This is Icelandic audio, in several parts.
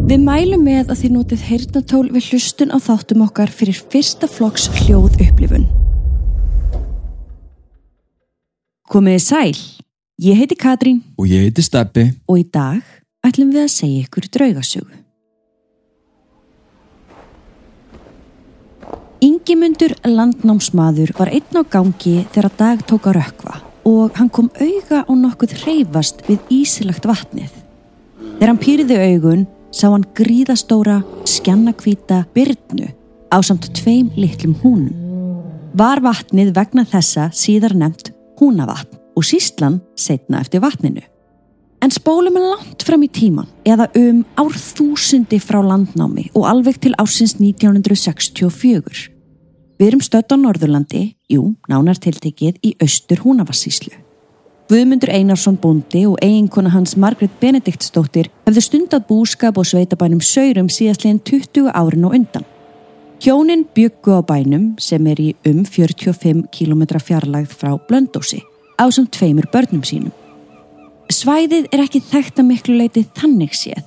Við mælum með að þið notið heyrnatól við hlustun á þáttum okkar fyrir fyrsta flokks hljóð upplifun. Komiði sæl, ég heiti Katrín Og ég heiti Steppi. og í dag ætlum við að segja ykkur draugasögu. Ingimundur landnámsmaður var einn á gangi þegar dag tók að rökkva og hann kom auga á nokkuð hreyfast við ísilagt vatnið. Þegar hann pýriði augun sá hann gríðastóra, skjannakvíta byrnu á samt tveim litlum húnum. Var vatnið vegna þessa síðar nefnt húnavatn og síslan setna eftir vatninu. En spólum er langt fram í tíman eða um árþúsundi frá landnámi og alveg til ársins 1964. Við erum stödd á Norðurlandi, jú, nánar tiltekið í austur Húnavassíslu. Guðmundur Einarsson bóndi og eiginkona hans Margret Benediktsdóttir hefðu stundað búskap og sveitabænum Saurum síðastlegin 20 árin og undan. Hjónin byggu á bænum sem er í um 45 km fjarlægð frá Blöndósi á samt tveimur börnum sínum. Svæðið er ekki þekkt að miklu leiti þannig séð,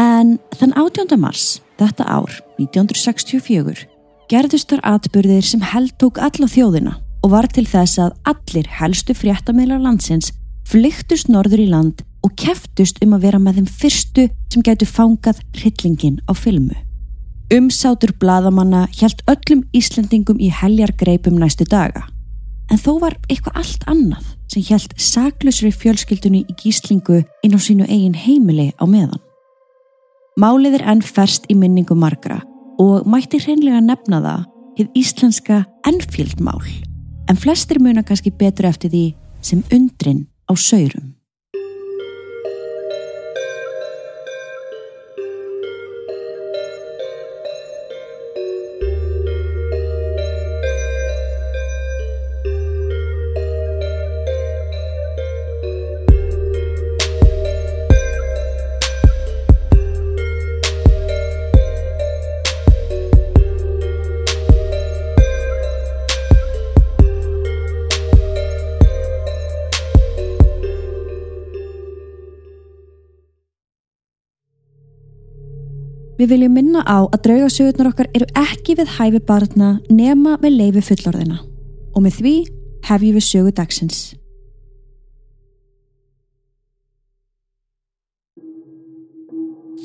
en þann 18. mars, þetta ár, 1964, gerðust þar atbyrðir sem held tók alla þjóðina og var til þess að allir helstu fréttamiðlar landsins flyktust norður í land og keftust um að vera með þeim fyrstu sem gætu fangað hryllingin á filmu. Umsátur bladamanna hjælt öllum Íslendingum í heljargreipum næstu daga. En þó var eitthvað allt annað sem hjælt saklusri fjölskyldunni í gíslingu inn á sínu eigin heimili á meðan. Málið er enn ferst í minningu margra og mætti hreinlega nefna það hið íslenska Enfield mál en flestir muna kannski betur eftir því sem undrin á saurum. Við viljum minna á að draugasögurnar okkar eru ekki við hæfi barna nema með leifi fullorðina og með því hefjum við sögu dagsins.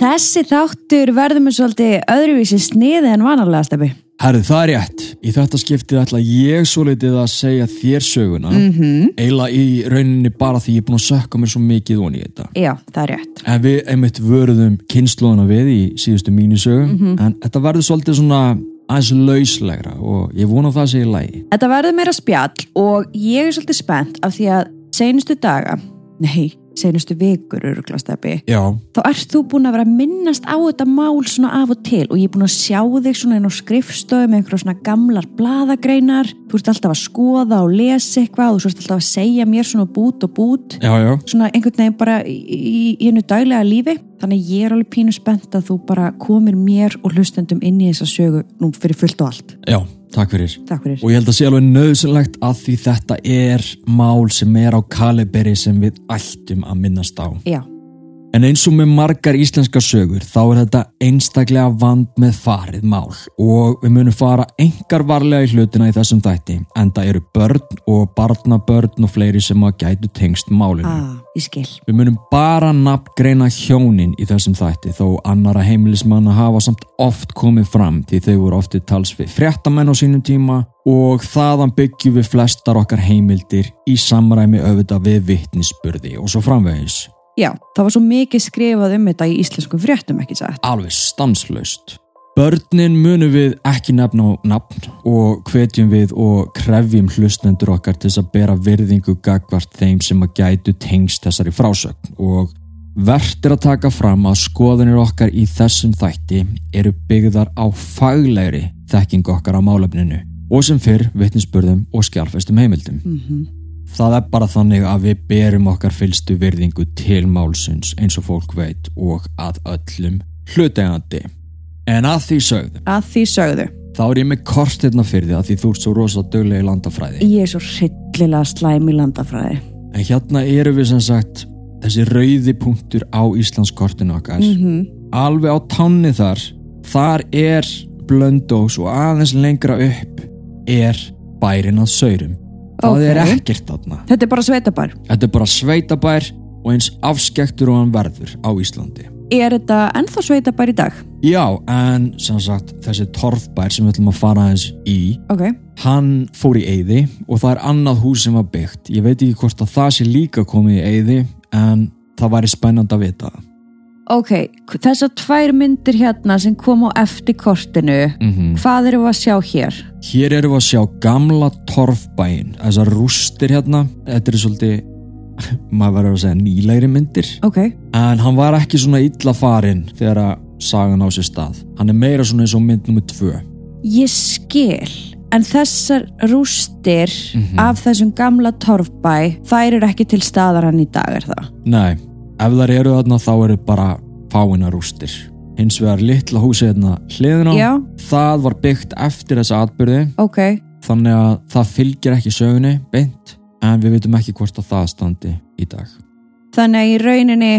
Þessi þáttur verður með svolítið öðruvísi sniði en vanalega stefi. Herði, það er rétt. Í þetta skiptið ætla ég svo litið að segja þér söguna. Mm -hmm. Eila í rauninni bara því ég er búin að sökka mér svo mikið voni í þetta. Já, það er rétt. En við einmitt vörðum kynnslóðuna við í síðustu mínisögu. En þetta verður svolítið svona aðeins lauslegra og ég vona að það sé í lægi. Þetta verður meira spjall og ég er svolítið spennt af því að senustu daga, nei, senustu vikur öruglastepi, Já, þá ert þú búin að vera að minnast á þetta mál svona af og til og ég er búin að sjá þig svona inn á skrifstöðu með einhverja svona gamlar bladagreinar þú ert alltaf að skoða og lesa eitthvað og þú ert alltaf að segja mér svona bút og bút. Já, já. svona einhvern veginn bara í, í, í hennu daglega lífi. Þannig ég er alveg pínu spennt að þú bara komir mér og hlustendum inn í þessa sögu nú fyrir fullt og allt. Já, takk fyrir. Takk fyrir Og ég held að sé alveg nöðsynlegt að því þetta er mál sem er á kaliberi sem við ættum að minnast á. Já, En eins og með margar íslenskar sögur þá er þetta einstaklega vand með farið mál og við munum fara engar varlega í hlutina í þessum þætti en það eru börn og barnabörn og fleiri sem að gætu tengst málinu. ah, ég skil Við munum bara nafngreina hjónin í þessum þætti þó annara heimilismanna hafa samt oft komið fram því þau voru oftið tals við fréttamenn á sínum tíma og þaðan byggjum við flestar okkar heimildir í samræmi auðvitað við vittnisspurði og svo framvegis. Já, það var svo mikið skrifað um þetta í íslenskum fréttum ekki sagt alveg stanslaust. Börnin munum við ekki nefna á nafn og hvetjum við og krefjum hlustendur okkar til þess að bera virðingu gagvart þeim sem að gætu tengst þessari frásögn og verðt er að taka fram að skoðanir okkar í þessum þætti eru byggðar á faglegri þekking okkar á málefninu og sem fyrr vitnisspörðum og skjálfestum heimildum. Það er bara þannig að við berum okkar fylstu virðingu til málsins eins og fólk veit og að öllum hlutegandi. En að því sögðu, Að því sögðu þá er ég með kort hérna fyrir því að því þú ert svo rosa döglega í landafræði. Ég er svo hryllilega slæm í landafræði En hérna eru við sem sagt þessi rauði punktur á Íslandskortinu okkar. Mhm. alveg á tánni þar þar er blöndós og aðeins lengra upp er bærin að saurum það er Ok. ekkert þarna Þetta er bara sveitabar. þetta er bara sveitabær og eins afskektur og hann verður á Íslandi Er þetta ennþá sveitabar í dag? já, en sem sagt þessi torfbær sem við ætlum að fara aðeins í Ok. hann fór í eyði og það er annað hús sem var byggt ég veit ekki hvort að það sé líka komið í eyði en það væri spennand að vita það Ok, þessar tvær myndir hérna sem kom á eftir kortinu, mm hvað erum við að sjá hér? Hér erum við að sjá gamla torfbæin, þessar rústir hérna, þetta er svolítið, maður verður að segja nýlegri myndir, Ok, en hann var ekki svona illa farinn þegar að sagan á sér stað. Hann er meira svona eins og mynd nummið tvö. ég skil, en þessar rústir Mhm. af þessum gamla torfbæ, þær eru ekki til staðar hann í dag, er það? Nei, ef þar eru þarna þá eru bara fáina rústir. Hins vegar litla húsið hérna hliðin á, Já, það var byggt eftir þessa atbyrði, ok, þannig að það fylgir ekki sögunni beint, en við veitum ekki hvort að það standi í dag. þannig að í rauninni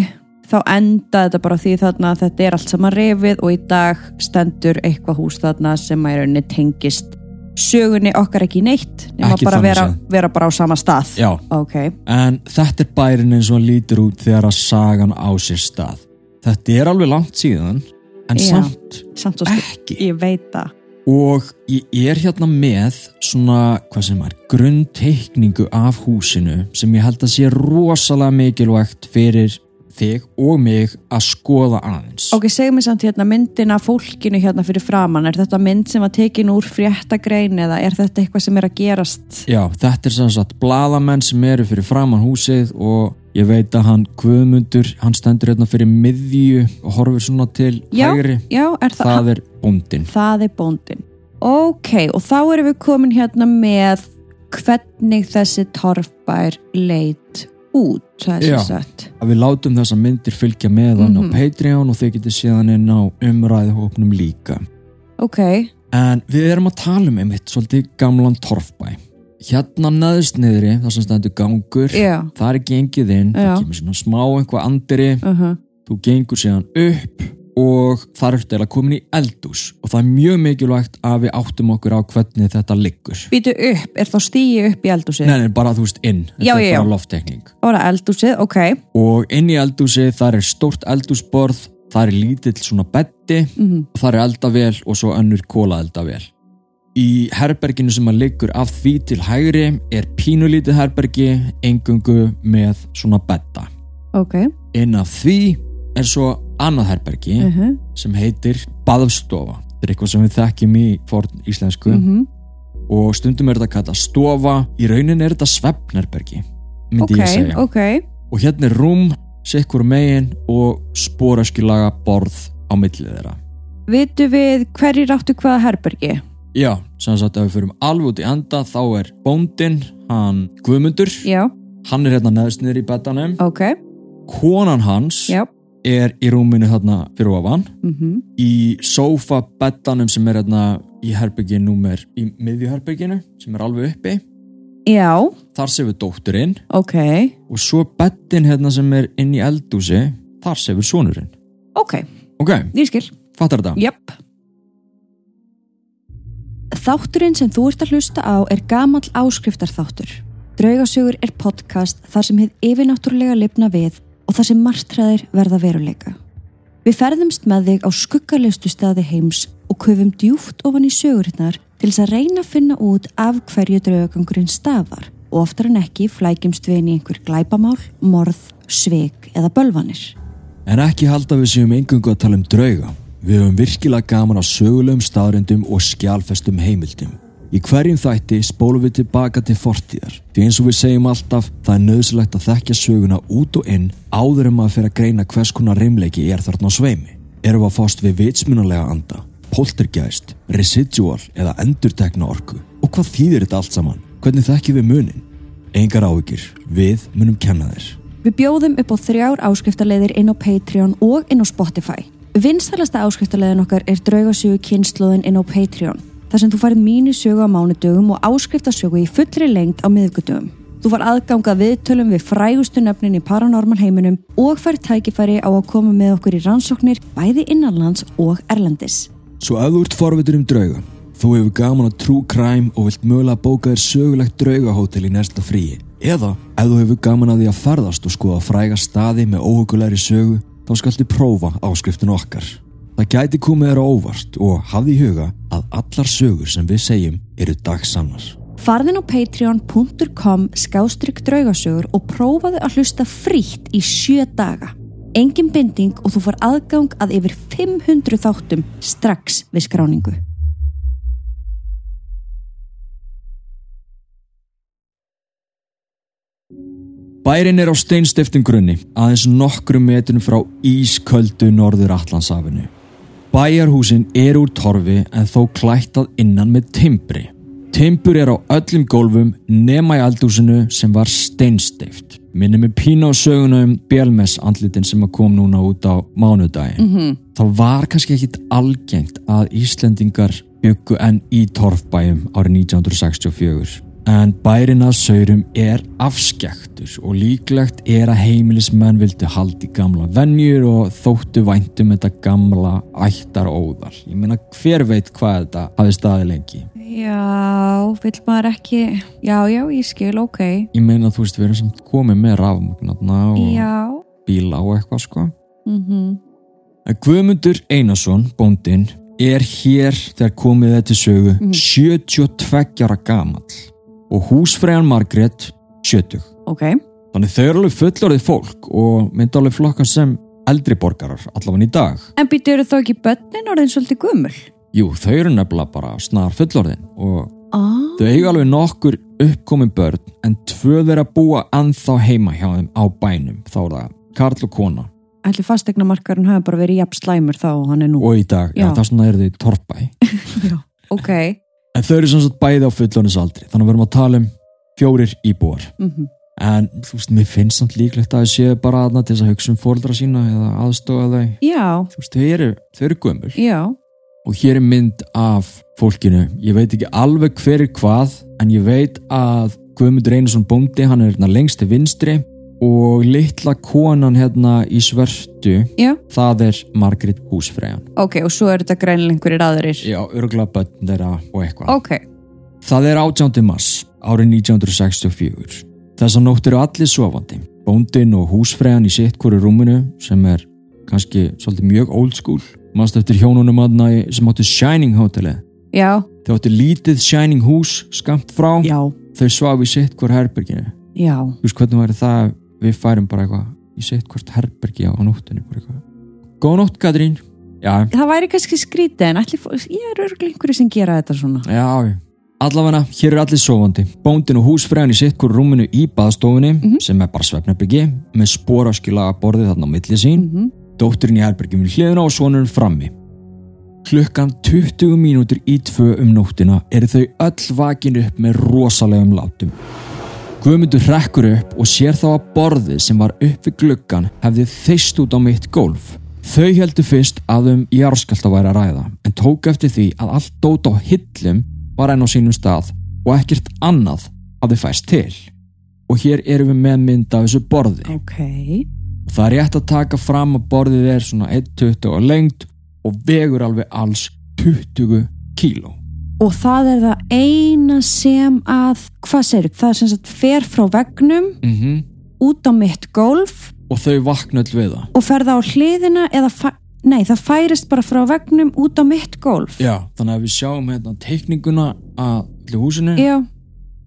þá enda þetta bara því þarna að þetta er allt saman rifið og í dag stendur eitthvað hús þarna sem að í rauninni tengist sögunni okkar ekki neitt nema Ekki bara vera, vera bara á sama stað. Já, Ok, En þetta er bærin eins og hann lítur út þegar að sagan á sér stað. Þetta er alveg langt síðan, en Já. samt samt ekki. Ég veit það. Og ég er hérna með svona, hvað sem er, grunnteikningu af húsinu sem ég held að sé rosalega mikilvægt fyrir þig og mig að skoða aðeins. Ok, segðu mér samt hérna myndin af fólkinu hérna fyrir framann, er þetta mynd sem var tekin úr fréttagrein eða er þetta eitthvað sem er að gerast? Já, þetta er sem sagt bladamenn sem eru fyrir framann húsið og ég veit að hann Guðmundur, hann stendur hérna fyrir miðju og horfir svona til Já, hægri. já, er það, Það er bóndin. það er bóndin. Ok, og þá erum við komin hérna með hvernig þessi torfbær leit út, það er að við látum þessa myndir fylgja með hann Mhm. á Patreon og þau getur síðan inn á umræðuhópnum líka. Ok, en við erum að tala um einmitt svolítið gamlan torfbæ. Hérna neðst niðri, það sem stendur gangur já, það er gengið inn, Já. það kemur svona smá einhvað andri, uh -huh. þú gengur síðan upp og það er eftir að komin í eldús og það er mjög mikilvægt að við áttum okkur á hvernig þetta liggur. Býtu upp, er þá stíi upp í eldúsið? Nei, nei, bara þú veist inn, þetta Já, er já, bara já. lofttekning. Óra eldúsið, ok. og inn í eldúsi þar er stórt eldúsborð þar er lítill svona betti Mm og þar er eldavél og svo önnur kólaeldavél í herberginu sem að liggur af því til hægri er pínulítið herbergi engungu með svona betta Ok, inn af því er svo annað herbergi uh -huh. sem heitir baðstofa þetta er eitthvað sem við þekkjum í forn íslensku Mm og stundum er þetta kallað stofa í raunin er þetta svefnherbergi myndi ok, ég segja ok. og hérna er rúm, sikkur megin og spóraskilaga borð á millið þeirra. Vitu við hverjir áttu hvaða herbergi? Já, sem sagt ef við fyrir alveg út í enda þá er bóndin, hann Guðmundur, Já, hann er hérna neðst niður í betanum, ok, konan hans já. Er í rúminu þarna fyrir ofan, Mm í sófa betanum sem er hérna í herbergi númer, í miðjuherberginu sem er alveg uppi, Já, þar sefur dótturinn ok, og svo betin hérna sem er inn í eldúsi, þar sefur sonurinn. ok, Ok, ég skil. fattar þetta? Jöpp. Þátturinn sem þú ert að hlusta á er gamall áskriftarþáttur. Draugasögur er podcast þar sem hefð yfirnáttúrulega lifna við og þar sem margtræðir verða veruleika. Við ferðumst með þig á skuggarlegustu staði heims og köfum djúft ofan í sögurinnar til þess að reyna að finna út af hverju draugagangurinn stafar og oftar en ekki flækjumst við inn í einhver glæpamál, morð, sveik eða bölvanir. En ekki halda við séum engungu að tala um drauga. Við höfum virkilega gaman á sögulegum staðrendum og skjálfestum heimildum. Í hverjum þætti spólum við tilbaka til fortíðar. Því eins og við segjum alltaf, það er nöðsilegt að þekkja söguna út og inn áður en maður fyrir að greina hvers konar reymleiki er þarna á sveimi. Erum við að fást við vitsmunalega anda, poltergeist, residual eða endurtekna orku? Og hvað þýðir þetta allt saman? Hvernig þekkjum við munin? Engar áhyggjur, við munum kenna þér. Við bjóðum upp á þrjár áskriftarleiðir inn á Patreon og inn á Spotify. Vinstælasta áskriftarleiðin okkar er draugasögu kynnslóðin inn á Patreon, þar sem þú farið mínu sögu á mánudögum og áskriftasögu í fullri lengd á miðgudögum. Þú far aðgangað viðtölum við frægustu nöfnin í paranormal heiminum og fær tækifæri á að koma með okkur í rannsóknir bæði innanlands og erlendis. Svo ef þú ert forvitur um drauga, þú hefur gaman að true crime og vilt mögulega bóka þér sögulegt draugahótel í næsta fríi. Eða ef þú hefur gaman að því að ferðast og skoða fræga staði með óhugulegri sögu, þá skalti prófa áskriftin okkar. Það gæti komið þér á óvart og hafði í huga að allar sögur sem við segjum eru dagsannar. Farðin á patreon.com skástrygg draugasögur og prófaðu að hlusta frítt í sjö daga. Engin binding og þú far aðgang að yfir 500 þáttum strax við skráningu. Bærin er á steinstiftum grunni, aðeins nokkru metrum frá ísköldu norður Allandsafinu. Bæjarhúsin er úr torfi en þó klættað innan með timbri. Timbur er á öllum gólfum nema í aldúsinu sem var steinstift. Minnum við pína á söguna um Bjelmes andlitin sem kom núna út á mánudagin. Mm -hmm. Það var kannski ekkit algengt að Íslendingar byggu enn í torfbæjum árið 1964 en bærin að saurum er afskektur og líklegt er að heimilismenn vildi haldi gamla vennjur og þóttu væntum þetta gamla ættar óðar. Ég meina hver veit hvað þetta hafi staði lengi? Já, vil maður ekki, já, já, ég skil, ok. Ég meina þú veist við erum samt komið með rafmagnarna og Já, bíla og eitthvað sko. mhm, En Guðmundur Einarsson, bóndinn, er hér þegar komið þetta sögu 72 ára gamall og húsfræjan Margrét 70. ok. Þannig þau eru alveg fullorðið fólk og myndi alveg flokka sem eldri borgarar allavega í dag. En býttu eru þá ekki börnin orðin svolítið gummul? Jú, þau eru nefnilega bara snar fullorðin og Ah, þau eiga alveg nokkur uppkomin börn en tvö þeirra búa anþá heima hjá þeim á bænum. Þá er það Karl og kona ætli fastegnamarkarinn hafi bara verið jafn slæmur þá og hann er nú. og í dag, já, Já. þess vegna eru þau í torfbæ. Já, ok. En þau eru sem sagt bæði á fullorðinsaldri þannig að við erum að tala um fjórir íbúar. Mm En þú veist, mér finnst samt líklegt að þau séu bara aðna til þess að hugsa um fóldra sína eða aðstofa þau. Já, Þú veist, þau eru, eru gömul. já, og hér er mynd af fólkinu ég veit ekki alveg hver er hvað en ég veit að Guðmundur Einarsson bóndi, hann er hérna lengst til vinstri og litla konan hérna í svörtu já, það er Margrét Húsfræjan ok, og svo eru þetta greinilega einhverjir aðrir. já, örgla bönn þeirra og eitthvað. Ok, það er 18. mars árið 1964 þess að nótt eru allir sofandi. Bóndin og húsfræjan í sitt hverju rúminu sem er kannski svolítið mjög old school. Mannst eftir hjónunum aðna sem áttu Shining hotelið já, Þau áttu lítið shining hús skamt frá, já, þau svaf í sitt hvort herberginu. já. Þú veist hvernig væri það við færum bara eitthvað í sitt hvort herbergi á nóttunni. Góð nótt Katrín. Já, Það væri kannski skrítið en allir, ég er örglega einhverju sem gera þetta svona. já. Allavega, hér er allir sofandi. Bóndin og húsfræðin í sitt hvort rúminu í baðstofunni sem er bara svefnherbyggi með spóraskilaga borðið þarna á milli sín. Mm Dótturinn í herbergjum hliðina og sonurinn frammi. Klukkan 20 mínútur í tvö um nóttina eru þau öll vakin upp með rosalegum látum. Guðmundur hrekkur upp og sér þá að borðið sem var upp við gluggan hefði þeist út á mitt gólf. Þau heldur fyrst að um jarðskalt að væri að ræða en tók eftir því að allt dót á hillum var enn á sínum stað og ekkert annað hafði fæst til. Og hér erum við með mynd af þessu borði. Ok, Það er rétt að taka fram að borðið er svona 1,20 á lengt og vegur alveg alls 20 kíló. Og það er það eina sem að, hvað segir það er sem sagt fer frá vegnum Mm út á mitt gólf Og þau vakna öll við það. og ferða á hliðina eða, nei það færist bara frá vegnum út á mitt gólf. Já, þannig að við sjáum hérna teikninguna að húsinu, Já,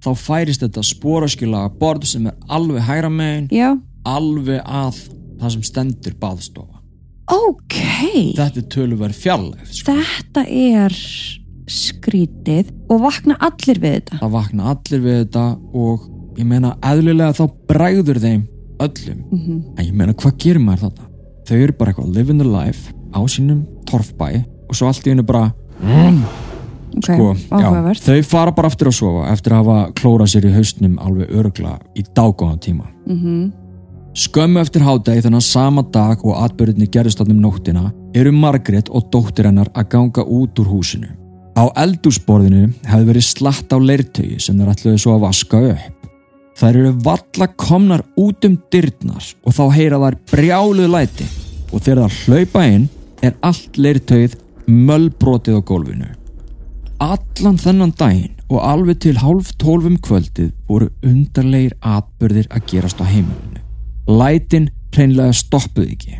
þá færist þetta spóraskilaga borð sem er alveg hægra megin, já, alveg að það sem stendur baðstofa. ok, Þetta er töluverð fjarlægð, sko. þetta er skrítið og vakna allir við þetta. Það vakna allir við þetta og ég meina eðlilega þá bræður þeim öllum. Mm En ég meina, hvað gerir maður þetta? Þau eru bara eitthvað living the life á sínum torfbæ og svo allt í hennu bara Ok, sko, já, þau fara bara aftur að sofa eftir að hafa klórað sér í haustnum alveg örgla í dágóðan tíma Mm Skömmu eftir hádegi þannig sama dag og atbyrðinni gerðist áttum nóttina eru Margrét og dóttir hennar að ganga út úr húsinu. Á eldúsborðinu hefði verið slatt á leirtögi sem þeir ætluðu svo að vaska upp. Þær eru valla komnar út um dyrnar og þá heyra þær brjáluð læti og þegar það hlaupa inn er allt leirtögið möllbrotið á gólfinu. Allan þennan daginn og alveg til hálf tólfum kvöldið voru undarleir atbyrðir að gerast á heimilinu. Lætin hreinlega stoppuð ekki.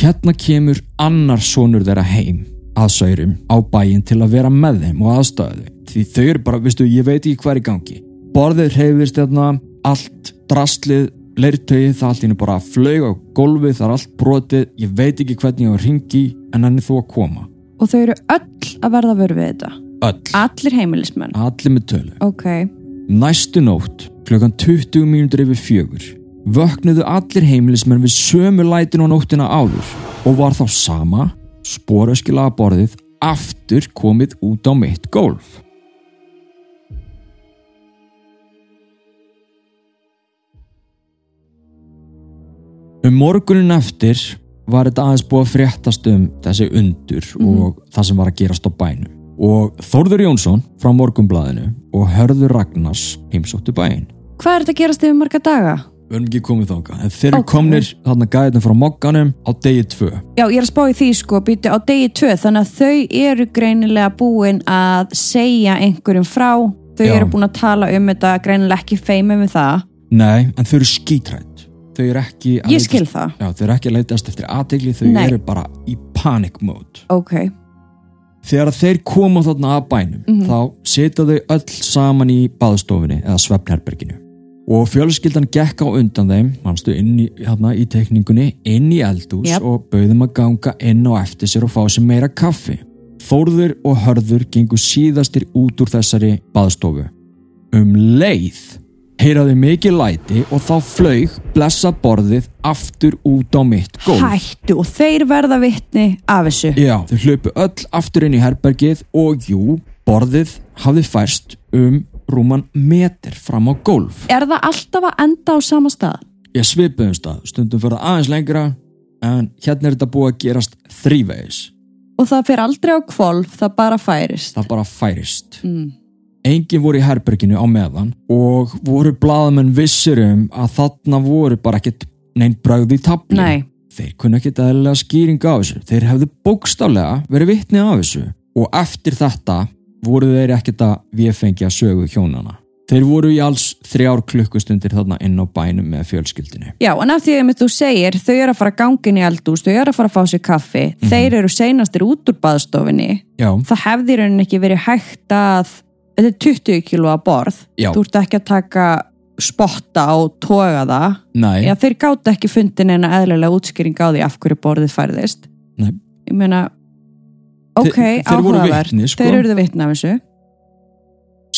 Hérna kemur annar sonur þeirra heim að saurum á bæin til að vera með þeim og aðstöðu því þau eru bara, vistu, ég veit ekki hvað er í gangi. Borðið hreyfist hérna allt drastlið, leirtögi það allt íni bara flög á gólfið það er allt brotið, ég veit ekki hvernig ég á að ringi en hann er þú að koma. Og þau eru öll að verða vörð við þetta? Öll, Allir heimilismenn? Allir með tölu. Ok, næstu nótt, klukkan 20 mínútur yfir fjögur vöknuðu allir heimilismenn við sömu lætin og nóttina áður og var þá sama spóröskilaga borðið aftur komið út á mitt gólf Um morgunin eftir var þetta aðeins búið að fréttast um þessi undur og það sem var að gerast á bænum. Og Þórður Jónsson frá Morgunblæðinu og Hörður Ragnars heimsóttu bæin. hvað er þetta að gerast yfir marga daga? Við erum ekki komið þáka, en þeir eru Ok. komnir þarna gæðin frá mokkanum á degi tvö. Já, ég er að spá í því sko, býti á degi tvö þannig að þau eru greinilega búin að segja einhverjum frá þau Já. eru búin að tala um þetta greinilega ekki feimið með það Nei, en þau eru skítrætt. Þau eru ekki að Ég skil leitast- það, Já, þau eru ekki að leitast eftir aðtegli, þau Nei. eru bara í panic mode. ok Þegar þeir koma þarna að bænum Mhm. þá setja þau öll saman í baðstofinni eða svefnherberginu og fjölskyldan gekk á undan þeim mannstu inn í, hérna, í tekningunni inn í eldús Jep. og bauðum að ganga inn og eftir sér og fá sér meira kaffi. Þórður og Hörður gengu síðastir út úr þessari baðstofu. Um leið heyraði mikið læti og þá flaug blessa borðið aftur út á mitt gólf. Hættu og þeir verða vitni af þessu. Já, þau hlöpu öll aftur inn í herbergið og jú, borðið hafði færst um rúman meter fram á gólf. Er það alltaf að enda á sama stað? Ég svipuðum stað, stundum fyrir aðeins lengra, en hérna er þetta búið að gerast þrívegis. Og það fer aldrei á kvolf, það bara færist Það bara færist. mm. Engin voru í herberginu á meðan og voru blaðamenn vissir um að þarna voru bara ekkert neinn brögð í tabli. Nei, Þeir kunna ekki eðlilega skýringa á þessu. Þeir hefðu bókstálega verið vitni af þessu og eftir þetta voru þeir ekkert að viðfengja sögu hjónana. Þeir voru í alls þrjár klukkustundir þarna inn á bænum með fjölskyldinu. já, en af því að þú segir þau eru að fara að ganga inn í eldús, þau eru að fara að fá sér kaffi þeir eru seinastir út úr baðstofinni Já, það hefði rauninni ekki verið hægt að þetta er 20 kíló að borð Já. þú ert ekki að taka spotta og toga það já, þeir gáta ekki fundin en eðlilega útskýring á því af hverju borðið færðist Nei. ég meina ok, Þeir- þeir voru vitni, sko. þeir eru það vitna af þessu.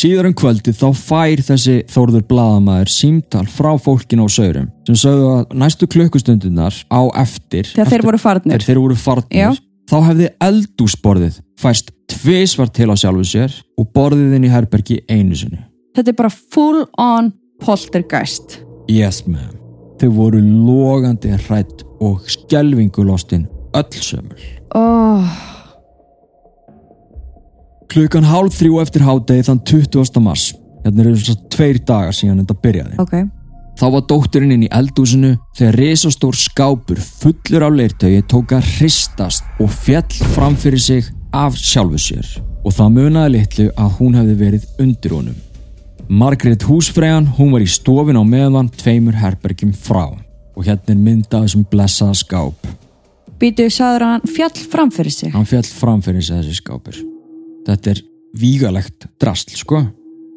Síðar um kvöldið þá fær þessi Þórður Blaðamaður símtal frá fólkinu á Saurum sem sögðu að næstu klukkustundirnar á eftir, þegar eftir þeir voru farnir. þegar þeir voru farnir Já. þá hefði eldúsborðið fæst tvisvar til á sjálfu sér og borðið inn í herbergi einu sinni. Þetta er bara full on poltergeist. Yes ma'am. Þau voru logandi hrætt og skelvingulostin öll sömul. Oh, Klukkan hálf þrjú eftir hádegi þann 20. mars Hérna eru þess að tveir dagar síðan þetta byrjaði ok Þá var dótturinn inn í eldúsinu þegar risastór skápur fullur af leirtögi tók að hristast og fjall fram fyrir sig af sjálfu sér og það munaði litlu að hún hefði verið undir honum. Margrét húsfræjan, hún var í stofin á meðan tveimur herbergjum frá og hérna er myndað þessum blessaða skáp. býtu, sagður hann fjall fram fyrir sig Hann fjall fram fyrir sig þessi skápur. Þetta er vígalegt drastl, sko.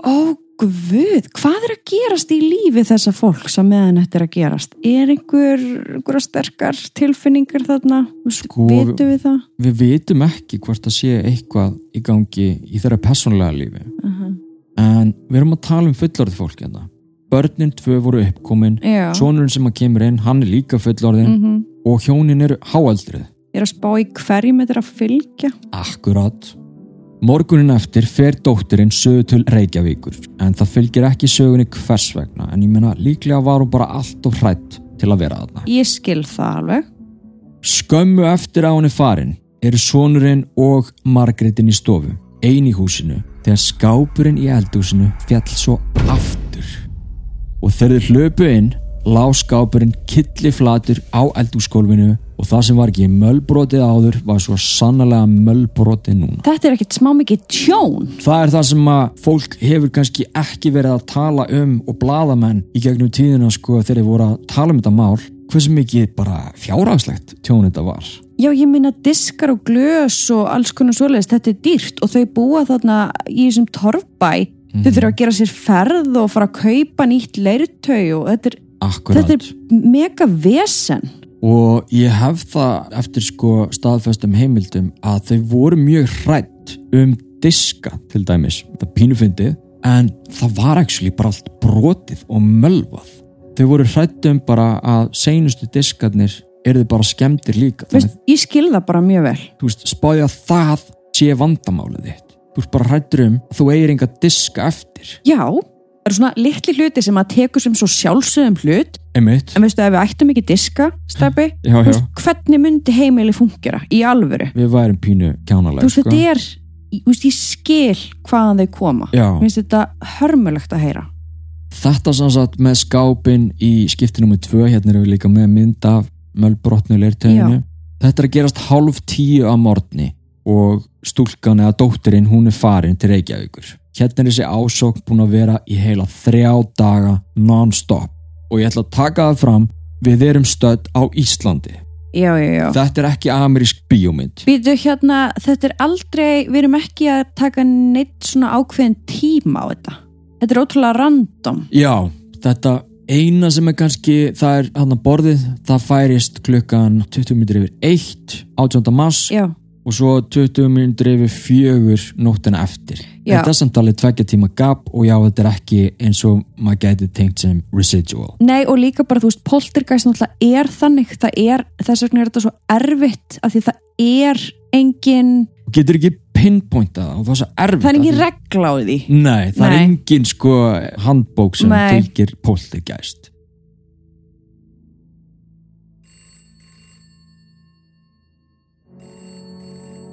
ó guð, hvað er að gerast í lífi þessa fólks að meðan þetta er að gerast er einhver, einhverja sterkar tilfinningar þarna, Sko, vitum við það Við vitum ekki hvort það sé eitthvað í gangi í þeirra personlega lífi. uh En við erum að tala um fullorðið fólk hérna. Börnin tvö voru uppkomin, já, sonurinn sem að kemur inn, hann er líka fullorðin mm og hjónin eru háaldrið. ég er að spá í hverjum þetta er að fylgja Akkurat. Morgunin eftir fer dóttirinn sögu til Reykjavíkur en það fylgir ekki sögunni hvers vegna en ég meina líklega var hún bara allt of hrætt til að vera þarna. ég skil það alveg Skömmu eftir að hún er farin eru sonurinn og Margrétin í stofu, ein í húsinu þegar skápurinn í eldhúsinu fjall svo aftur. og þegar þeir hlöpu inn lá skápurinn killi flatur á eldúsgólfinu og það sem var ekki möllbrotið áður var svo sannlega möllbrotið núna. Þetta er ekkit smá mikið tjón. Það er það sem að fólk hefur kannski ekki verið að tala um og bladamenn í gegnum tíðina sko þegar þeir voru að tala um þetta mál hversu mikið bara fjárhagslegt tjón þetta var. Já, ég minna diskar og glös og alls konar svoleiðist, þetta er dýrt og þau búa þarna í þessum torfbæ, mm. þau þurfa að gera sér ferð og fara að kaupa nýtt leirtau og þetta er, þetta er mega vesen. Og ég hef það eftir sko staðfestum heimildum að þau voru mjög hrætt um diska til dæmis, þetta pínufindið, en það var actually bara allt brotið og mölvað. Þau voru hrætt um bara að seinustu diskarnir eru þið bara skemmtir líka. Veist, ég skilða bara mjög vel. Þú veist, spáði að það sé vandamálið þitt. Þú veist bara hrættur um þú eigir enga diska eftir. Já, það eru svona litli hluti sem að teku sem svo sjálfsögum hlut. Einmitt. en veistu, ef við ættum ekki diska stefni, já, já. Hvernig myndi heimili fungera í alvöru? Við værum pínu kjánalega þú veist, sko? þetta er, þú veist, ég skil hvaðan þau koma, mér finnst þetta hörmulegt að heyra. Þetta sannsagt með skápin í skiptinum með tvö, hérna erum við líka með mynd af mölbrotnu leirteginu þetta er að gerast hálf tíu að morgni og stúlkan eða dóttirinn hún er farin til Reykjavíkur hérna er þessi ásókn búin að vera í heila þrjá daga non-stop og ég ætla að taka það fram við erum stödd á Íslandi já, já, já. þetta er ekki amerísk bíómynd Býtu hérna, þetta er aldrei við erum ekki að taka neitt svona ákveðin tíma á þetta þetta er ótrúlega random já, þetta eina sem er kannski, það er hann að borðið, það færist klukkan 20 minnir yfir 1 18. mars Já. Og svo 20 minnir yfir 4 nóttina eftir. Já. Þetta er samt alveg tveggja tíma gap og já þetta er ekki eins og maður gæti tengt sem residual. Nei og líka bara þú veist, poltergeist náttúrulega er þannig, það er þess vegna er þetta svo erfitt að því það er engin getur ekki pinpointað og það er svo erfitt það er engin regla á því nei, það nei. er engin sko handbók sem nei. fylgir poltergeist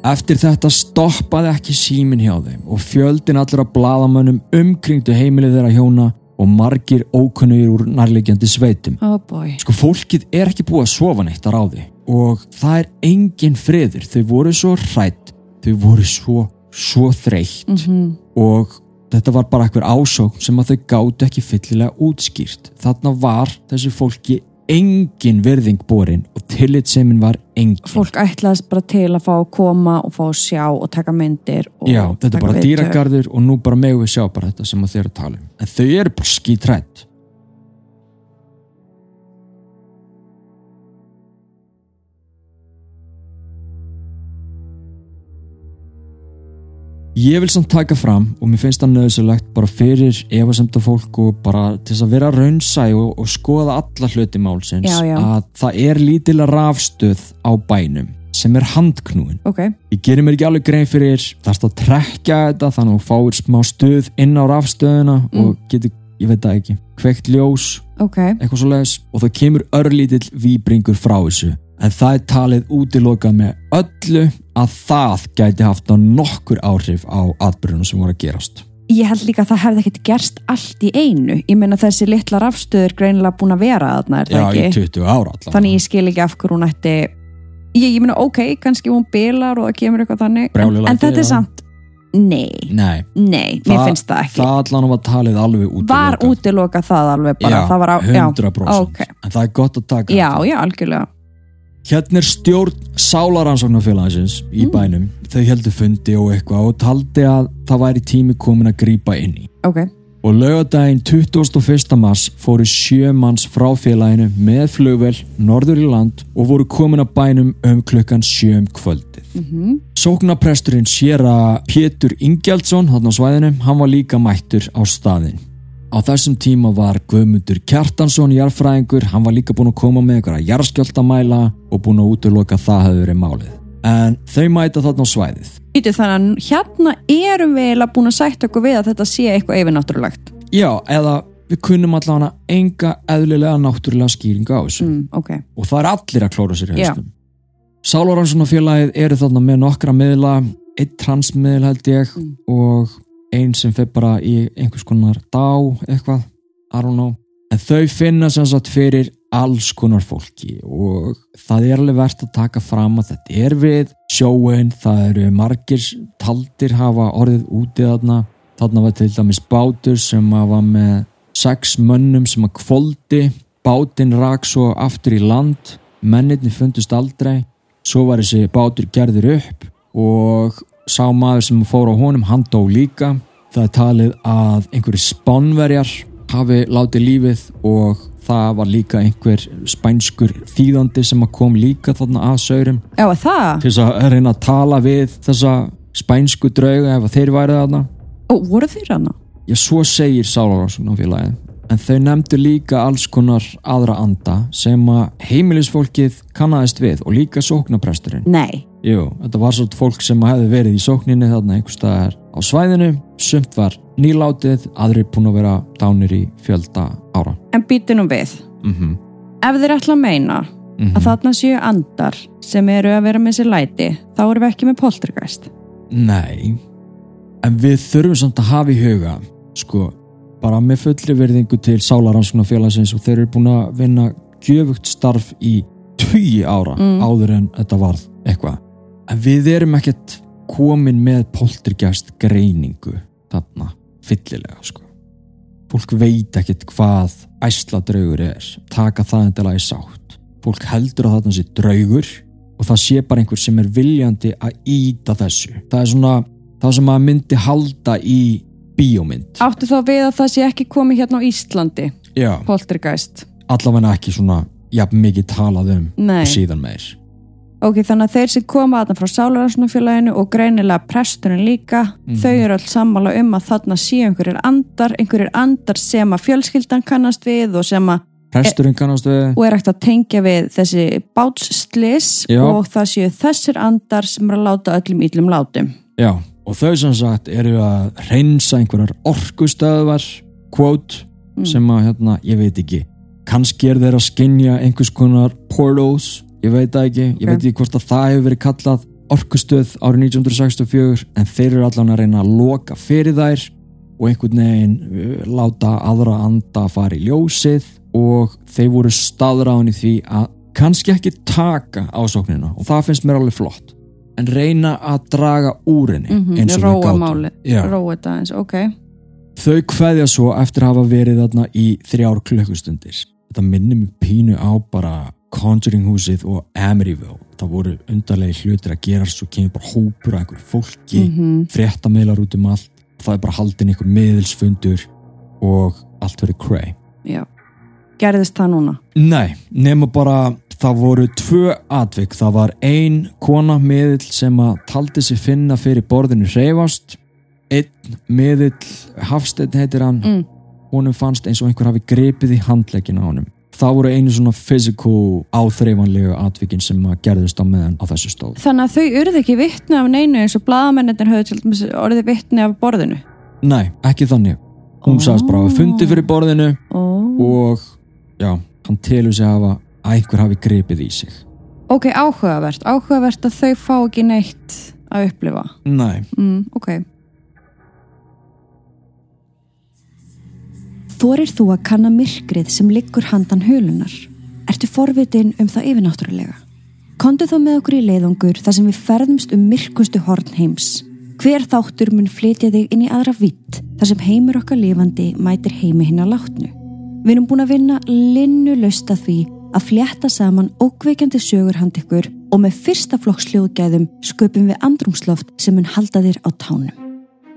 Eftir þetta stoppaði ekki símin hjá þeim og fjöldin allra bladamönnum umkringdu heimilið þeirra hjóna og margir ókunnugir úr nærlegjandi sveitum. Oh sko fólkið er ekki búið að sofa neitt að ráði og það er engin friður. Þau voru svo hrætt þau voru svo, svo þreytt mm -hmm. og þetta var bara eitthvað ásókn sem að þau gátt ekki fyllilega útskýrt þarna var þessi fólki engin verðing borin og tillitsemin var engin. Fólk ætlaðist bara til að fá að koma og fá að sjá og taka myndir já, þetta er bara dýragarður og nú bara megum við sjá bara þetta sem eru að tala um. En þau eru bara skítrætt Ég vil samt taka fram og mér finnst það nöðsulegt bara fyrir efasemta fólk og bara til þess að vera raunsæ og, og skoða alla hluti málsins já, já. að það er lítilega rafstöð á bænum sem er handknúin. Okay. Ég gerir mér ekki alveg grein fyrir þarst að trekja þetta þannig að þú fáir smá stöð inn á rafstöðuna mm. og getur, ég veit það ekki, kveikt ljós, okay. eitthvað svo leiðis og það kemur örlítill výbringur frá þessu en það er talið útilokað með öllu að það gæti haft á nokkur áhrif á atbyrjunum sem voru að gerast. Ég held líka að það hefði ekkert gerst allt í einu. Ég menna þessi litla rafstöður greinilega búin að vera aðna, er það ekki? Já, í 20 ára allavega. Þannig ég skil ekki af hverju hún ætti... Ég, ég menna, ok, kannski hún bilar og það kemur eitthvað þannig. En, en þetta er samt... Nei. Nei. Nei, mér finnst það ekki. Það allan var talið alveg útilokað. Var útilokað það alveg bara? Já, var á, 100%. Já, okay. En það er gott að taka. Já, já, algjörlega. Hérna er stjórn Sálaransóknarfélagsins í mm. bænum. Þau heldur fundi og eitthvað og taldi að það væri tími komin að grýpa inn í. Okay. Og lögadaginn 21. mars fóru sjö manns frá félaginu með flugvel norður í land og voru komin að bænum um klukkan sjöum kvöldið. Mm -hmm. Sóknapresturinn sér að Pétur Ingjaldsson, hann á svæðinu, hann var líka mættur á staðin. Á þessum tíma var Guðmundur Kjartansson jarfræðingur, hann var líka búin að koma með einhverja jarskjöldamæla og búin að útloka það hefur verið málið. En þau mæta þarna á svæðið. Þannig að hérna erum við eiginlega búin að sætta okkur við að þetta sé eitthvað yfirnáttúrulegt. Já, eða við kunnum allavega enga eðlilega náttúrulega skýringa á þessu. Mm, okay. Og það er allir að klóra sér í höstum. Sálaranssonafélagið eru þarna með nokkra miðla, eitt transmiðl held ég mm. og einn sem fyrir bara í einhvers konar dá eitthvað, I don't know. En þau finna sem sagt fyrir alls konar fólki og það er alveg verðt að taka fram að þetta er við sjóin, það eru margir taldir hafa orðið úti þarna. Þarna var til dæmis bátur sem var með sex mönnum sem að kvóldi. Bátinn rak svo aftur í land mennirni fundust aldrei. Svo var þessi bátur gerður upp og sá maður sem fór á honum, hann dó líka það er talið að einhverju spánverjar hafi látið lífið og það var líka einhver spænskur þýðandi sem kom líka þarna að saurum Já, það? til að reyna að tala við þessa spænsku drauga ef þeir værið þarna Og voru þeir hana? Já, svo segir Sálarásunarfélagið en þau nefndu líka alls konar aðra anda sem að heimilisfólkið kannast við og líka sóknapresturinn. Nei. Jú, þetta var svona fólk sem hefði verið í sókninni þarna einhver staðar á svæðinu, sumt var nýlátið, aðri búin að vera dánir í fjölda ára. En býti nú við. Mm -hmm. Ef þeir ætla að meina mm -hmm. að Mhm. þarna séu andar sem eru að vera með sér læti, þá erum við ekki með poltergeist. Nei, en við þurfum samt að hafa í huga, sko, bara með fullri verðingu til Sálarannskunarfélagsins og þeir eru búin að vinna gjöfugt starf í tugi ára Mm. áður en þetta varð eitthvað. En við erum ekkert komin með poltergeist greiningu þarna, fyllilega, sko. Fólk veit ekkert hvað æsla draugur er, taka það endilega í sátt. Fólk heldur að þarna sé draugur og það sé bara einhver sem er viljandi að íta þessu. Það er svona það sem maður myndi halda í bíómynd. Áttu þá við að það sé ekki komið hérna á Íslandi, Já, poltergeist? allavega ekki svona jafn mikið talað um Nei. síðan meir. Ok, þannig að þeir sem koma þarna frá Sálarannskunarfélaginu og greinilega presturinn líka, Mhm. þau eru alls sammála um að þarna séu einhverjir andar, einhverjir andar sem að fjölskyldan kannast við og sem að Presturinn kannast við, og er ekkert að tengja við þessi bátsslis Já. og það séu þessir andar sem er að láta öllum íllum látum. já, og þau sem sagt eru að reynsa einhverjar orkustöðvar, quote, Mm. sem að hérna, ég veit ekki, kannski er þeir að skinja einhvers konar portals, ég veit það ekki, ég veit ekki hvort að það hefur verið kallað orkustöð árið 1964 en þeir eru allan að reyna að loka fyrir þær og einhvern veginn uh, láta aðra anda fara í ljósið og þeir voru staðráðin í því að kannski ekki taka ásóknina og það finnst mér alveg flott en reyna að draga úr henni Mm eins og máli, Já. róa þetta eins, ok. Þau kveðja svo eftir að hafa verið þarna í þrjár klukkustundir. Þetta minnir mig pínu á bara Conjuring húsið og Emeryville. Það voru undarlegi hlutir að gera svo kemur bara hópur af einhverju fólki, mm Mhm. fréttamiðlar út um allt. Það er bara haldin einhver miðilsfundur og allt verið cray. Já. Gerðist það núna? Nei, nema bara það voru tvö atvik. Það var ein kona miðill sem að taldi sig finna fyrir borðinu reyfast. Einn miðill, Hafsteinn heitir hann, Mm. honum fannst eins og einhver hafi gripið í handlegin á honum. Það voru einu svona physical áþreifanlegu atvikin sem að gerðist á meðan á þessu stóð. Þannig að þau urðu ekki vittni af neinu eins og bladamennir höfðu til orðið vittni af borðinu. Nei, ekki þannig. Hún Ó. sagðist bara að fundi fyrir borðinu Oh. og já, hann telur sig að einhver hafi gripið í sig. Ok, áhugavert. Áhugavert að þau fá ekki neitt að upplifa. Nei, Mm, ok. Þorir þú að kanna myrkrið sem liggur handan hulunar? Ertu forvitin um það yfirnáttúrulega? Kondu þá með okkur í leiðangur þar sem við ferðumst um myrkustu horn heims. Hver þáttur mun flytja þig inn í aðra vitt þar sem heimur okkar lifandi mætir heimi hinn að látnu. Við erum búin að vinna linnu lösta því að flétta saman ókveikjandi sögur hand ykkur og með fyrsta flokks hljóðgæðum sköpum við andrumsloft sem mun halda þér á tánum.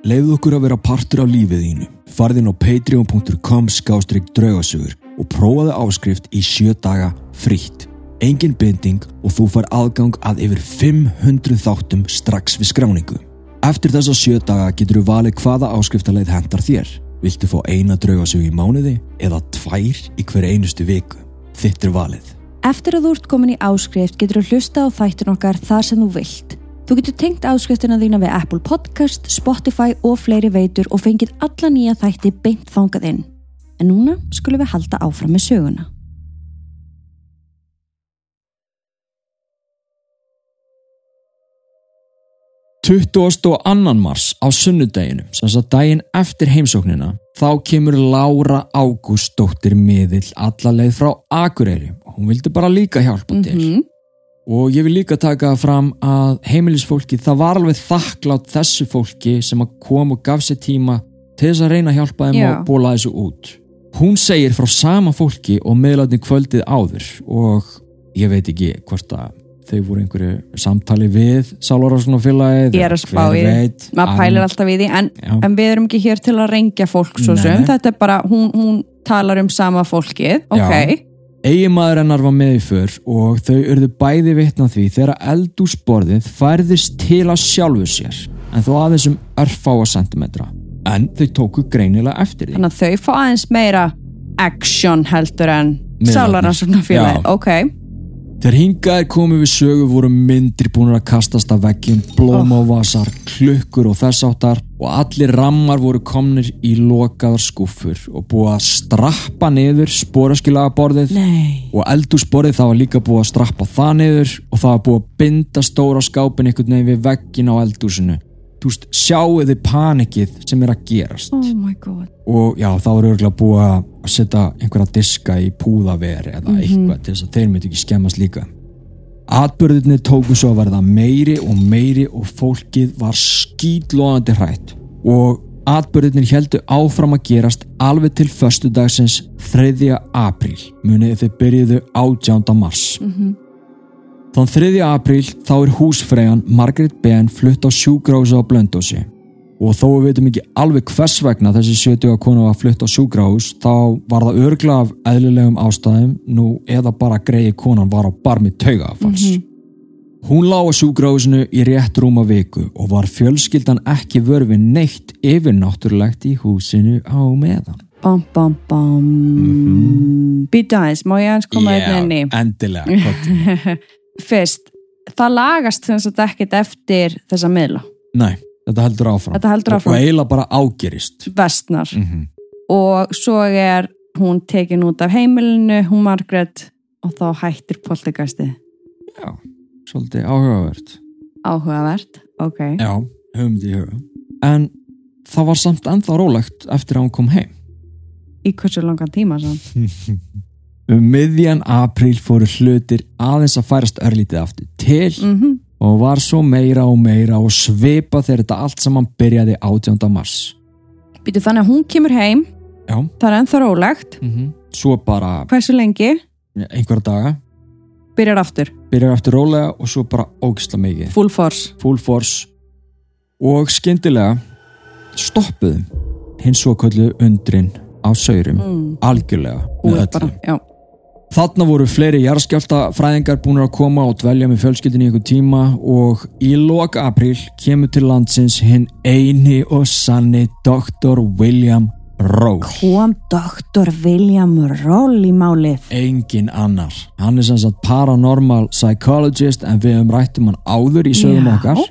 leiðu okkur að vera partur af lífið þínu. Farðin á patreon.com skástrík draugasögur og prófaðu áskrift í sjö daga frítt. Engin binding og þú far aðgang að yfir 500 þáttum strax við skráningu. Eftir þessa sjö daga getur þú valið hvaða áskriftarleið hendar þér. Viltu fá eina draugasögu í mánuði eða tvær í hver einustu viku? Þitt er valið. Eftir að þú ert komin í áskrift getur þú hlusta á þættin okkar þar sem þú vilt. Þú getur tengt áskriftina þína við Apple Podcast, Spotify og fleiri veitur og fengið alla nýja þætti beint þangað inn. En núna skulum við halda áfram með söguna. og annan mars á sunnudeginu, sem sagt daginn eftir heimsóknina, þá kemur Lára Ágústóttir miðill allarleið frá Akureyri og hún vildi bara líka hjálpa til Mhm. Og ég vil líka taka fram að heimilisfólki það var alveg þakklátt þessu fólki sem að kom og gaf sér tíma til þess að reyna að hjálpa þeim Já. og bóla þessu út hún segir frá sama fólki og meðlætni kvöldið áður og ég veit ekki hvort að þau voru einhverju samtali við Sálvarásnafélagið Ég er að spá í því. maður pælir alltaf í því en, Já. en við erum ekki hér til að rengja fólk svo sem, þetta er bara hún, hún talar um sama fólkið ok, Eiginmaður hennar var með í för og þau urðu bæði vitna því þegar eldúsborðið færðist til að sjálfu sér en þó aðeins um örfáa sentimetra en þau tóku greinilega eftir því þannig að þau fá aðeins meira action heldur en Miðlarnir. sálarnarsóknarfélagi, Já. ok Þegar hingaðir komið við sögu voru myndir búin að kastast af veggjum, blómávasar, klukkur og þess áttar og allir rammar voru komnir í lokaðar skúffur og búið að strappa niður spóraskilaga borðið nei, og eldúsborðið það var líka búið að strappa það niður og það var búið að binda stóra skápin einhvern veginn við veggin á eldúsinu. Þú veist, sjáu þið panikið sem er að gerast? Oh og já, þá er örgulega búið að setja einhverja diska í púðaveri eða eitthvað til þess að þeir myndi ekki skemmast líka. Atbörðinni tóku svo að verða meiri og meiri og fólkið var skýtlóðandi hrætt. Og atbörðinni heldu áfram að gerast alveg til föstudagsins 3. apríl. Munið þau byrjuðu 18. mars Þann 3. apríl þá er húsfreyjan Margaret Ben flutt á sjúgrása á Blöndósi og þó við veitum ekki alveg hvers vegna þessi 70 konu var flutt á sjúgrás þá var það örgla af eðlilegum ástæðum nú eða bara greiði konan var á barmi taugafalls. Hún lá á sjúgrásinu í rétt rúma viku og var fjölskyldan ekki vörfi neitt yfirnáttúrulegt í húsinu á meðan. bam bam bam Mhm. býta aðeins, má ég aðeins koma yeah. inn í endilega. fyrst, það lagast sem sagt ekkert eftir þessa miðla Nei, þetta heldur áfram. Þetta heldur áfram. Og eiginlega bara ágerist. vestnar Mm og svo er hún tekin út af heimilinu, hún Margaret og þá hættir poltergæsti Já, svolítið áhugavert. áhugavert, ok Já, höfum því huga. En það var samt ennþá rólegt eftir að hún kom heim. í hversu langan tíma sann Um miðjan apríl fóru hlutir aðeins að færast örlítið aftur til mm og var svo meira og meira og svipa þegar þetta allt saman byrjaði 18. mars. Býtu þannig að hún kemur heim. Já, það er ennþá rólegt, mm svo bara hversu lengi? Einhverja daga, byrjar aftur, byrjar eftir rólega og svo bara ógisla mikið. full force. Full force. Og skyndilega stoppuðum hins svo köllu undrin á saurum. Mm. algjörlega með öllu. Þarna voru fleiri jarðskjáltafræðingar búin að koma og dvelja með fjölskyldinni í einhver tíma og í loka apríl kemur til landsins hinn eini og sanni Dr. William Rowe. kom doktor William Roll í málið Engin annar. Hann er sem sagt paranormal psychologist en við höfum rætt um hann áður í sögum Já. okkar.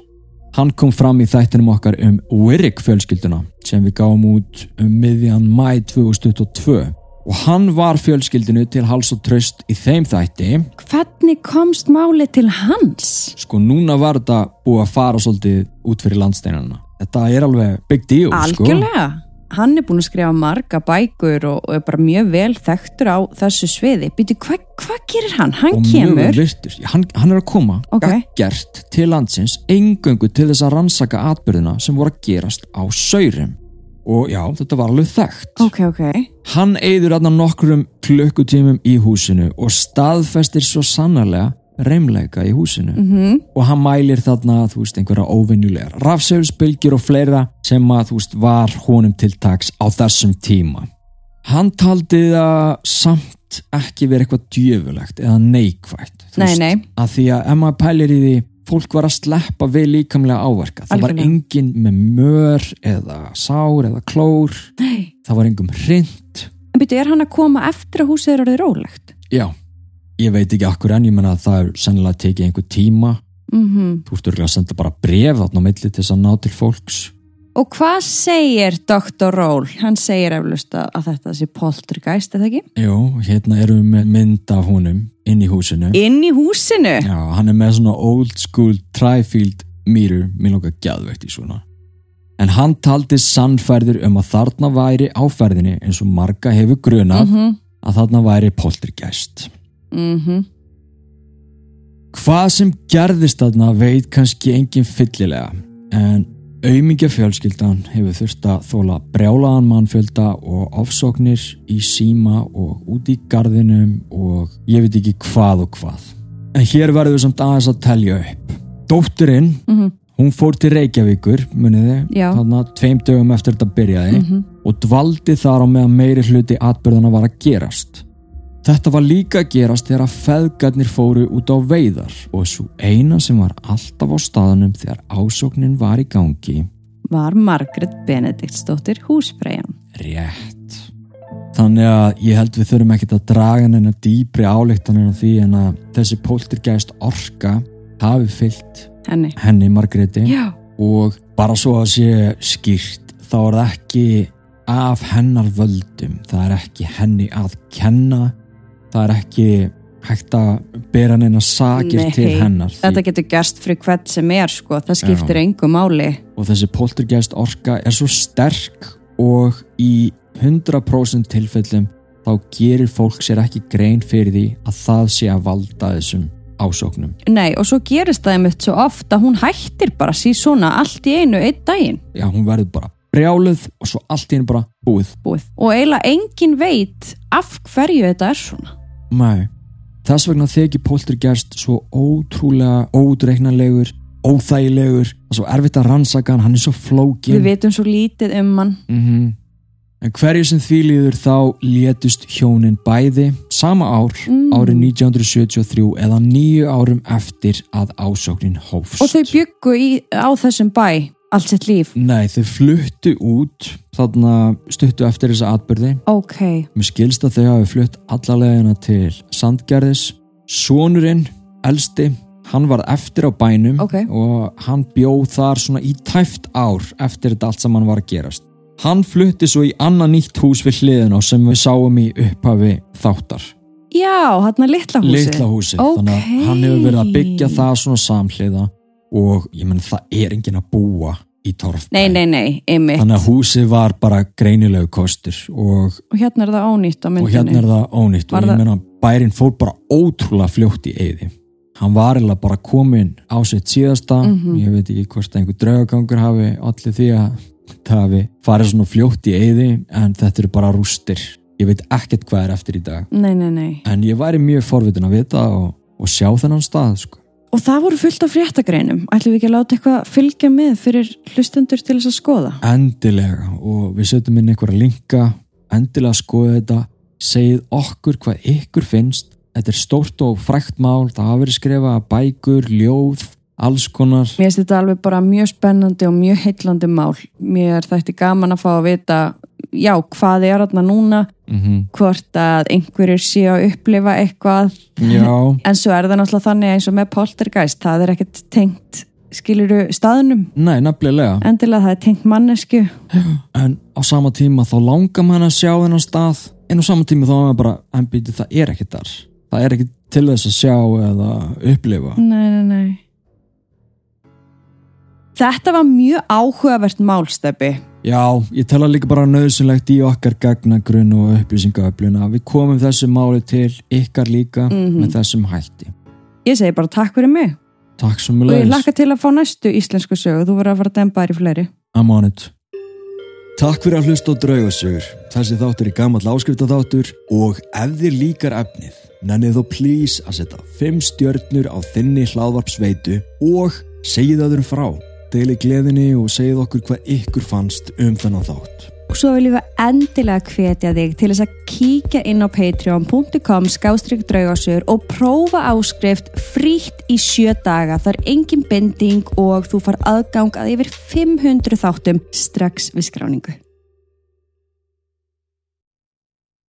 Hann kom fram í þættinum okkar um Wirrick fjölskylduna sem við gáum út um miðjan mæ 2022 og hann var fjölskyldinu til hals og tröst í þeim þætti hvernig komst málið til hans? sko núna var þetta búið að fara svolítið út fyrir landsteinana þetta er alveg big deal sko. algjörlega hann er búin að skrifa marga bækur og, og er bara mjög vel þekktur á þessu sviði býtu, hvað hva gerir hann? hann og kemur hann, hann er að koma Ok. gert til landsins engöngu til þess að rannsaka atbyrðina sem voru að gerast á saurum og já, þetta var alveg þekkt. Ok, ok, hann eyður aðna nokkrum klukkutímum í húsinu og staðfestir svo sannarlega reymleika í húsinu. Mhm. Og hann mælir þarna, þú veist, einhverja óvinnulegar rafsegulsbylgjur og fleira sem að, þú veist, var honum til taks á þessum tíma. Hann taldi það samt ekki verið eitthvað djöfulegt eða neikvægt, þú Nei, veist, nei. að því að ef maður pælir í því, fólk var að sleppa við líkamlega áverka. Það var Algjörlega. engin með mör eða sár eða klór, Nei. það var engum hrind. en býtu, er hann að koma eftir að húsið er orðið rólegt? Já, ég veit ekki akkur en ég menna að það er sennilega tekið einhver tíma mhm þú ert örgulega að senda bara bref þarna á milli til þess að ná til fólks Og hvað segir Dr. Roll? Hann segir eflust að, að þetta sé poltergeist, eða ekki? Jú, hérna erum við með mynd af honum inn í húsinu Inn í húsinu? Já, hann er með svona old school tri-field mirror, mér lókar gæðveikt í svona En hann taldi sannfærður um að þarna væri áferðinni eins og marga hefur grunað mm -hmm. að þarna væri poltergeist. Mm Hvað sem gerðist þarna veit kannski engin fyllilega en aumingja fjölskyldan hefur þurft að þóla brjálaðan mannfjölda og ofsóknir í síma og út í gardinum og ég veit ekki hvað og hvað. En hér verður við samt aðeins að telja upp. Dótturinn, -hmm. hún fór til Reykjavíkur, muniði, þarna tveim dögum eftir þetta byrjaði og dvaldi þar á meðan meiri hluti atbyrðana var að gerast. Þetta var líka að gerast þegar að feðgarnir fóru út á veiðar og svo eina sem var alltaf á staðanum þegar ásóknin var í gangi Var Margaret Benediktsdóttir húsfreyjan. rétt. Þannig að ég held við þurfum ekkert að draga neina dýpri álíktanir á því en að þessi poltergeist orka hafi fyllt Henni. henni Margréti Já. og bara svo að sé skýrt þá er það ekki af hennar völdum það er ekki henni að kenna það er ekki hægt að bera neina sakir Nei, til hennar því, Þetta getur gerst fyrir hvert sem er sko, það skiptir engu máli. og þessi poltergeist orka er svo sterk og í 100% tilfellum þá gerir fólk sér ekki grein fyrir því að það sé að valda þessum ásóknum Nei, og svo gerist það einmitt svo oft að hún hættir bara síð svona allt í einu einn daginn já hún verður bara brjáluð og svo allt í henni bara búið búið. Og eiginlega engin veit af hverju þetta er svona. Nei, þess vegna þykir poltergeist svo ótrúlega ódreiknanlegur, óþægilegur er svo erfitt að rannsaka hann, hann er svo flókin Við vitum svo lítið um hann. mm En hverju sem því líður þá létust hjónin bæði sama ár, Mm. árið 1973 eða nýju árum eftir að ásóknin hófst. Og þau byggu í, á þessum bæ allt sitt líf. Nei, þau fluttu út þarna stuttu eftir þessa atbyrði. Ok, Mér skilst að þau hafi flutt allalegina til Sandgerðis. Sónurinn, elsti, hann var eftir á bænum Ok. og hann bjóð þar svona í tæft ár eftir þetta allt saman var að gerast. Hann flutti svo í annað nýtt hús við hliðin á sem við sáum í upphafi þáttar. já, hann er litla húsið. Litla húsið. Þannig að Ókei. hann hefur verið að byggja það svona samhliða og ég menn það er enginn að búa í torfbæ. Nei, nei, nei, einmitt. Þannig að húsið var bara greinilegu kostur og Og hérna er það ónýtt á myndinni. og hérna er það ónýtt Var og ég meina bærin fór bara ótrúlega fljótt í eyði hann var eða bara komin á sitt síðasta Mhm. ég veit ekki hvort einhver draugagangur hafi allir því að það hafi farið svona fljótt í eyði en þetta eru bara rústir ég veit ekkert hvað er eftir í dag Nei, nei, nei. en ég væri mjög forvitin að vita og, og sjá þennan stað sko. Og það voru fullt af fréttagreinum. Ætlum við ekki að láta eitthvað fylgja með fyrir hlustendur til þess að skoða? endilega. Og við setjum inn einhverja linka. Endilega skoða þetta. Segið okkur hvað ykkur finnst. Þetta er stórt og frækt mál. Það hafa verið skrifað bækur, ljóð alls konar Mér finnst þetta alveg bara mjög spennandi og mjög heillandi mál. Mér þætti gaman að fá að vita, já, hvað er þarna núna, mm hvort að einhverjir sé að upplifa eitthvað. já, En svo er það náttúrulega þannig eins og með poltergeist, það er ekkert tengt, skiluru, staðnum. nei, nefnilega Endilega það er tengt mannesku. en á sama tíma þá langar mann að sjá þennan stað en á sama tíma þá er maður bara en býti það er ekkert þar það er ekkert til þess að sjá eða upplifa Nei, nei, nei. Þetta var mjög áhugavert málsteppi. Já, ég tala líka bara nöðsynlegt í okkar gagnagrun og upplýsingaöfluna. Við komum þessu máli til ykkar líka Mhm. með þessum hætti. Ég segi bara takk fyrir mig Takk sem og við ég leiðis. lakka til að fá næstu íslensku sögu. Þú verður að fara að dempa þér í fleiri. I'm on it. Takk fyrir að hlusta á draugasögur. Þessi þáttur er gammal áskriftaþáttur og ef þér líkar efnið, nennið þó please að setja 5 stjörnur á þinni hlaðvarpsveitu og segið öðrum frá. Deili gleðinni og segið okkur hvað ykkur fannst um þennan þátt. Og svo viljum við endilega hvetja þig til þess að kíkja inn á patreon.com skástrygg draugasögur og prófa áskrift frítt í sjö daga. Það er engin binding og þú far aðgang að yfir 500 þáttum strax við skráningu.